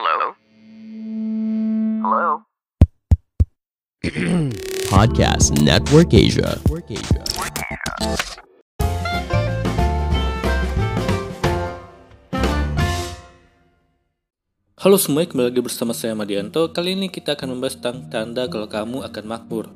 Hello? Hello? Podcast Network Asia. Halo semua, kembali lagi bersama saya Madianto. Kali ini kita akan membahas tentang tanda kalau kamu akan makmur.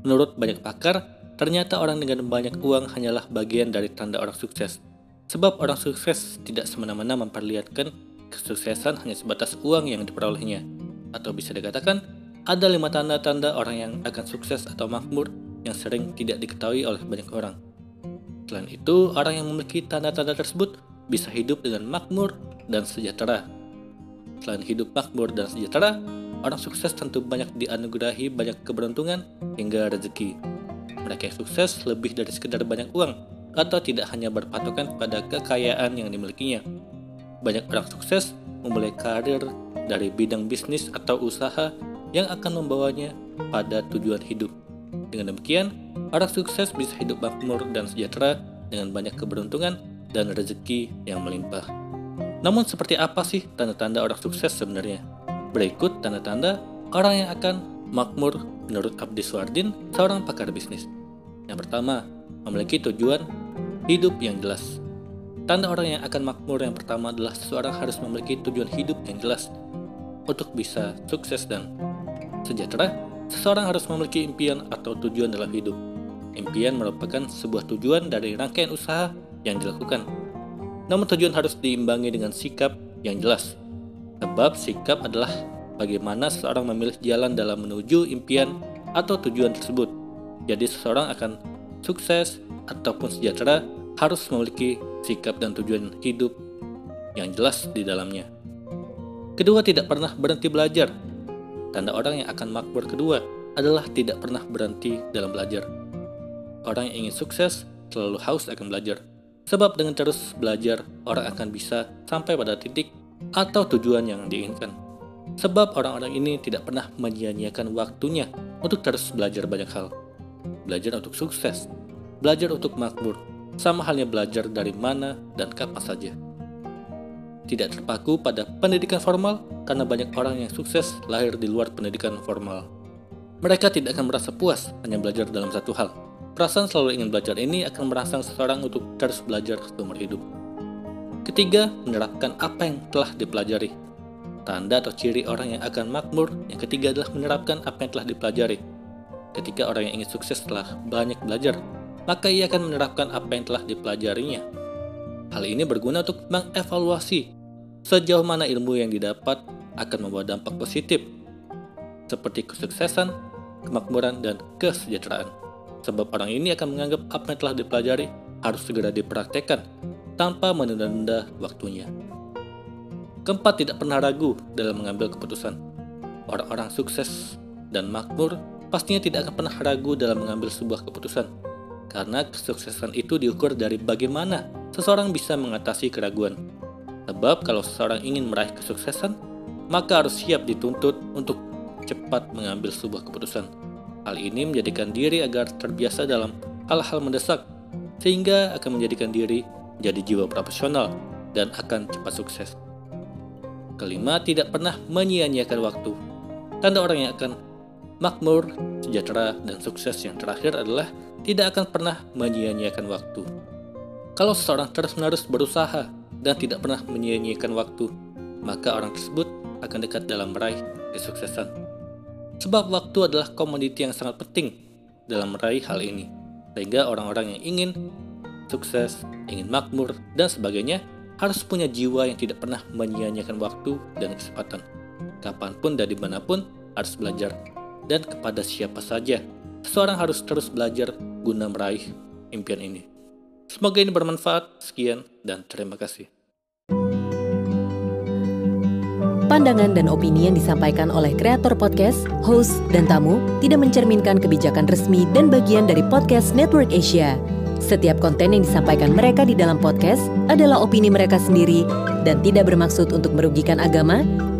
Menurut banyak pakar, ternyata orang dengan banyak uang hanyalah bagian dari tanda orang sukses. Sebab orang sukses tidak semena-mena memperlihatkan kesuksesan hanya sebatas uang yang diperolehnya. Atau bisa dikatakan, ada lima tanda-tanda orang yang akan sukses atau makmur yang sering tidak diketahui oleh banyak orang. Selain itu, orang yang memiliki tanda-tanda tersebut bisa hidup dengan makmur dan sejahtera. Selain hidup makmur dan sejahtera, orang sukses tentu banyak dianugerahi banyak keberuntungan hingga rezeki. Mereka yang sukses lebih dari sekedar banyak uang atau tidak hanya berpatokan pada kekayaan yang dimilikinya. Banyak orang sukses memulai karir dari bidang bisnis atau usaha yang akan membawanya pada tujuan hidup. Dengan demikian, orang sukses bisa hidup makmur dan sejahtera dengan banyak keberuntungan dan rezeki yang melimpah. Namun seperti apa sih tanda-tanda orang sukses sebenarnya? Berikut tanda-tanda orang yang akan makmur menurut Abdi Suardin, seorang pakar bisnis. Yang pertama, memiliki tujuan hidup yang jelas. Tanda orang yang akan makmur yang pertama adalah seseorang harus memiliki tujuan hidup yang jelas. Untuk bisa sukses dan sejahtera, seseorang harus memiliki impian atau tujuan dalam hidup. Impian merupakan sebuah tujuan dari rangkaian usaha yang dilakukan. Namun tujuan harus diimbangi dengan sikap yang jelas. Sebab sikap adalah bagaimana seseorang memilih jalan dalam menuju impian atau tujuan tersebut. Jadi seseorang akan sukses ataupun sejahtera harus memiliki sikap dan tujuan hidup yang jelas di dalamnya. Kedua, tidak pernah berhenti belajar. Tanda orang yang akan makmur kedua adalah tidak pernah berhenti dalam belajar. Orang yang ingin sukses selalu haus akan belajar. Sebab dengan terus belajar, orang akan bisa sampai pada titik atau tujuan yang diinginkan. Sebab orang-orang ini tidak pernah menyia-nyiakan waktunya untuk terus belajar banyak hal. Belajar untuk sukses, belajar untuk makmur, sama halnya belajar dari mana dan kapan saja. Tidak terpaku pada pendidikan formal karena banyak orang yang sukses lahir di luar pendidikan formal. Mereka tidak akan merasa puas hanya belajar dalam satu hal. Perasaan selalu ingin belajar ini akan merangsang seseorang untuk terus belajar seumur hidup. Ketiga, menerapkan apa yang telah dipelajari. Tanda atau ciri orang yang akan makmur yang ketiga adalah menerapkan apa yang telah dipelajari. Ketika orang yang ingin sukses setelah banyak belajar, maka ia akan menerapkan apa yang telah dipelajarinya. Hal ini berguna untuk mengevaluasi sejauh mana ilmu yang didapat akan membawa dampak positif, seperti kesuksesan, kemakmuran, dan kesejahteraan. Sebab orang ini akan menganggap apa yang telah dipelajari harus segera dipraktekkan tanpa menunda-nunda waktunya. Keempat, tidak pernah ragu dalam mengambil keputusan. Orang-orang sukses dan makmur pastinya tidak akan pernah ragu dalam mengambil sebuah keputusan karena kesuksesan itu diukur dari bagaimana seseorang bisa mengatasi keraguan. Sebab kalau seseorang ingin meraih kesuksesan, maka harus siap dituntut untuk cepat mengambil sebuah keputusan. Hal ini menjadikan diri agar terbiasa dalam hal-hal mendesak, sehingga akan menjadikan diri menjadi jiwa profesional dan akan cepat sukses. Kelima, tidak pernah menyia-nyiakan waktu. Tanda orang yang akan makmur, sejahtera, dan sukses yang terakhir adalah tidak akan pernah menyia-nyiakan waktu. Kalau seseorang terus-menerus berusaha dan tidak pernah menyia-nyiakan waktu, maka orang tersebut akan dekat dalam meraih kesuksesan. Sebab waktu adalah komoditi yang sangat penting dalam meraih hal ini, sehingga orang-orang yang ingin sukses, ingin makmur, dan sebagainya harus punya jiwa yang tidak pernah menyia-nyiakan waktu dan kesempatan. Kapan pun dan di mana pun harus belajar, dan kepada siapa saja seseorang harus terus belajar guna meraih impian ini. Semoga ini bermanfaat. Sekian dan terima kasih. Pandangan dan opini yang disampaikan oleh kreator podcast, host, dan tamu tidak mencerminkan kebijakan resmi dan bagian dari podcast Network Asia. Setiap konten yang disampaikan mereka di dalam podcast adalah opini mereka sendiri dan tidak bermaksud untuk merugikan agama,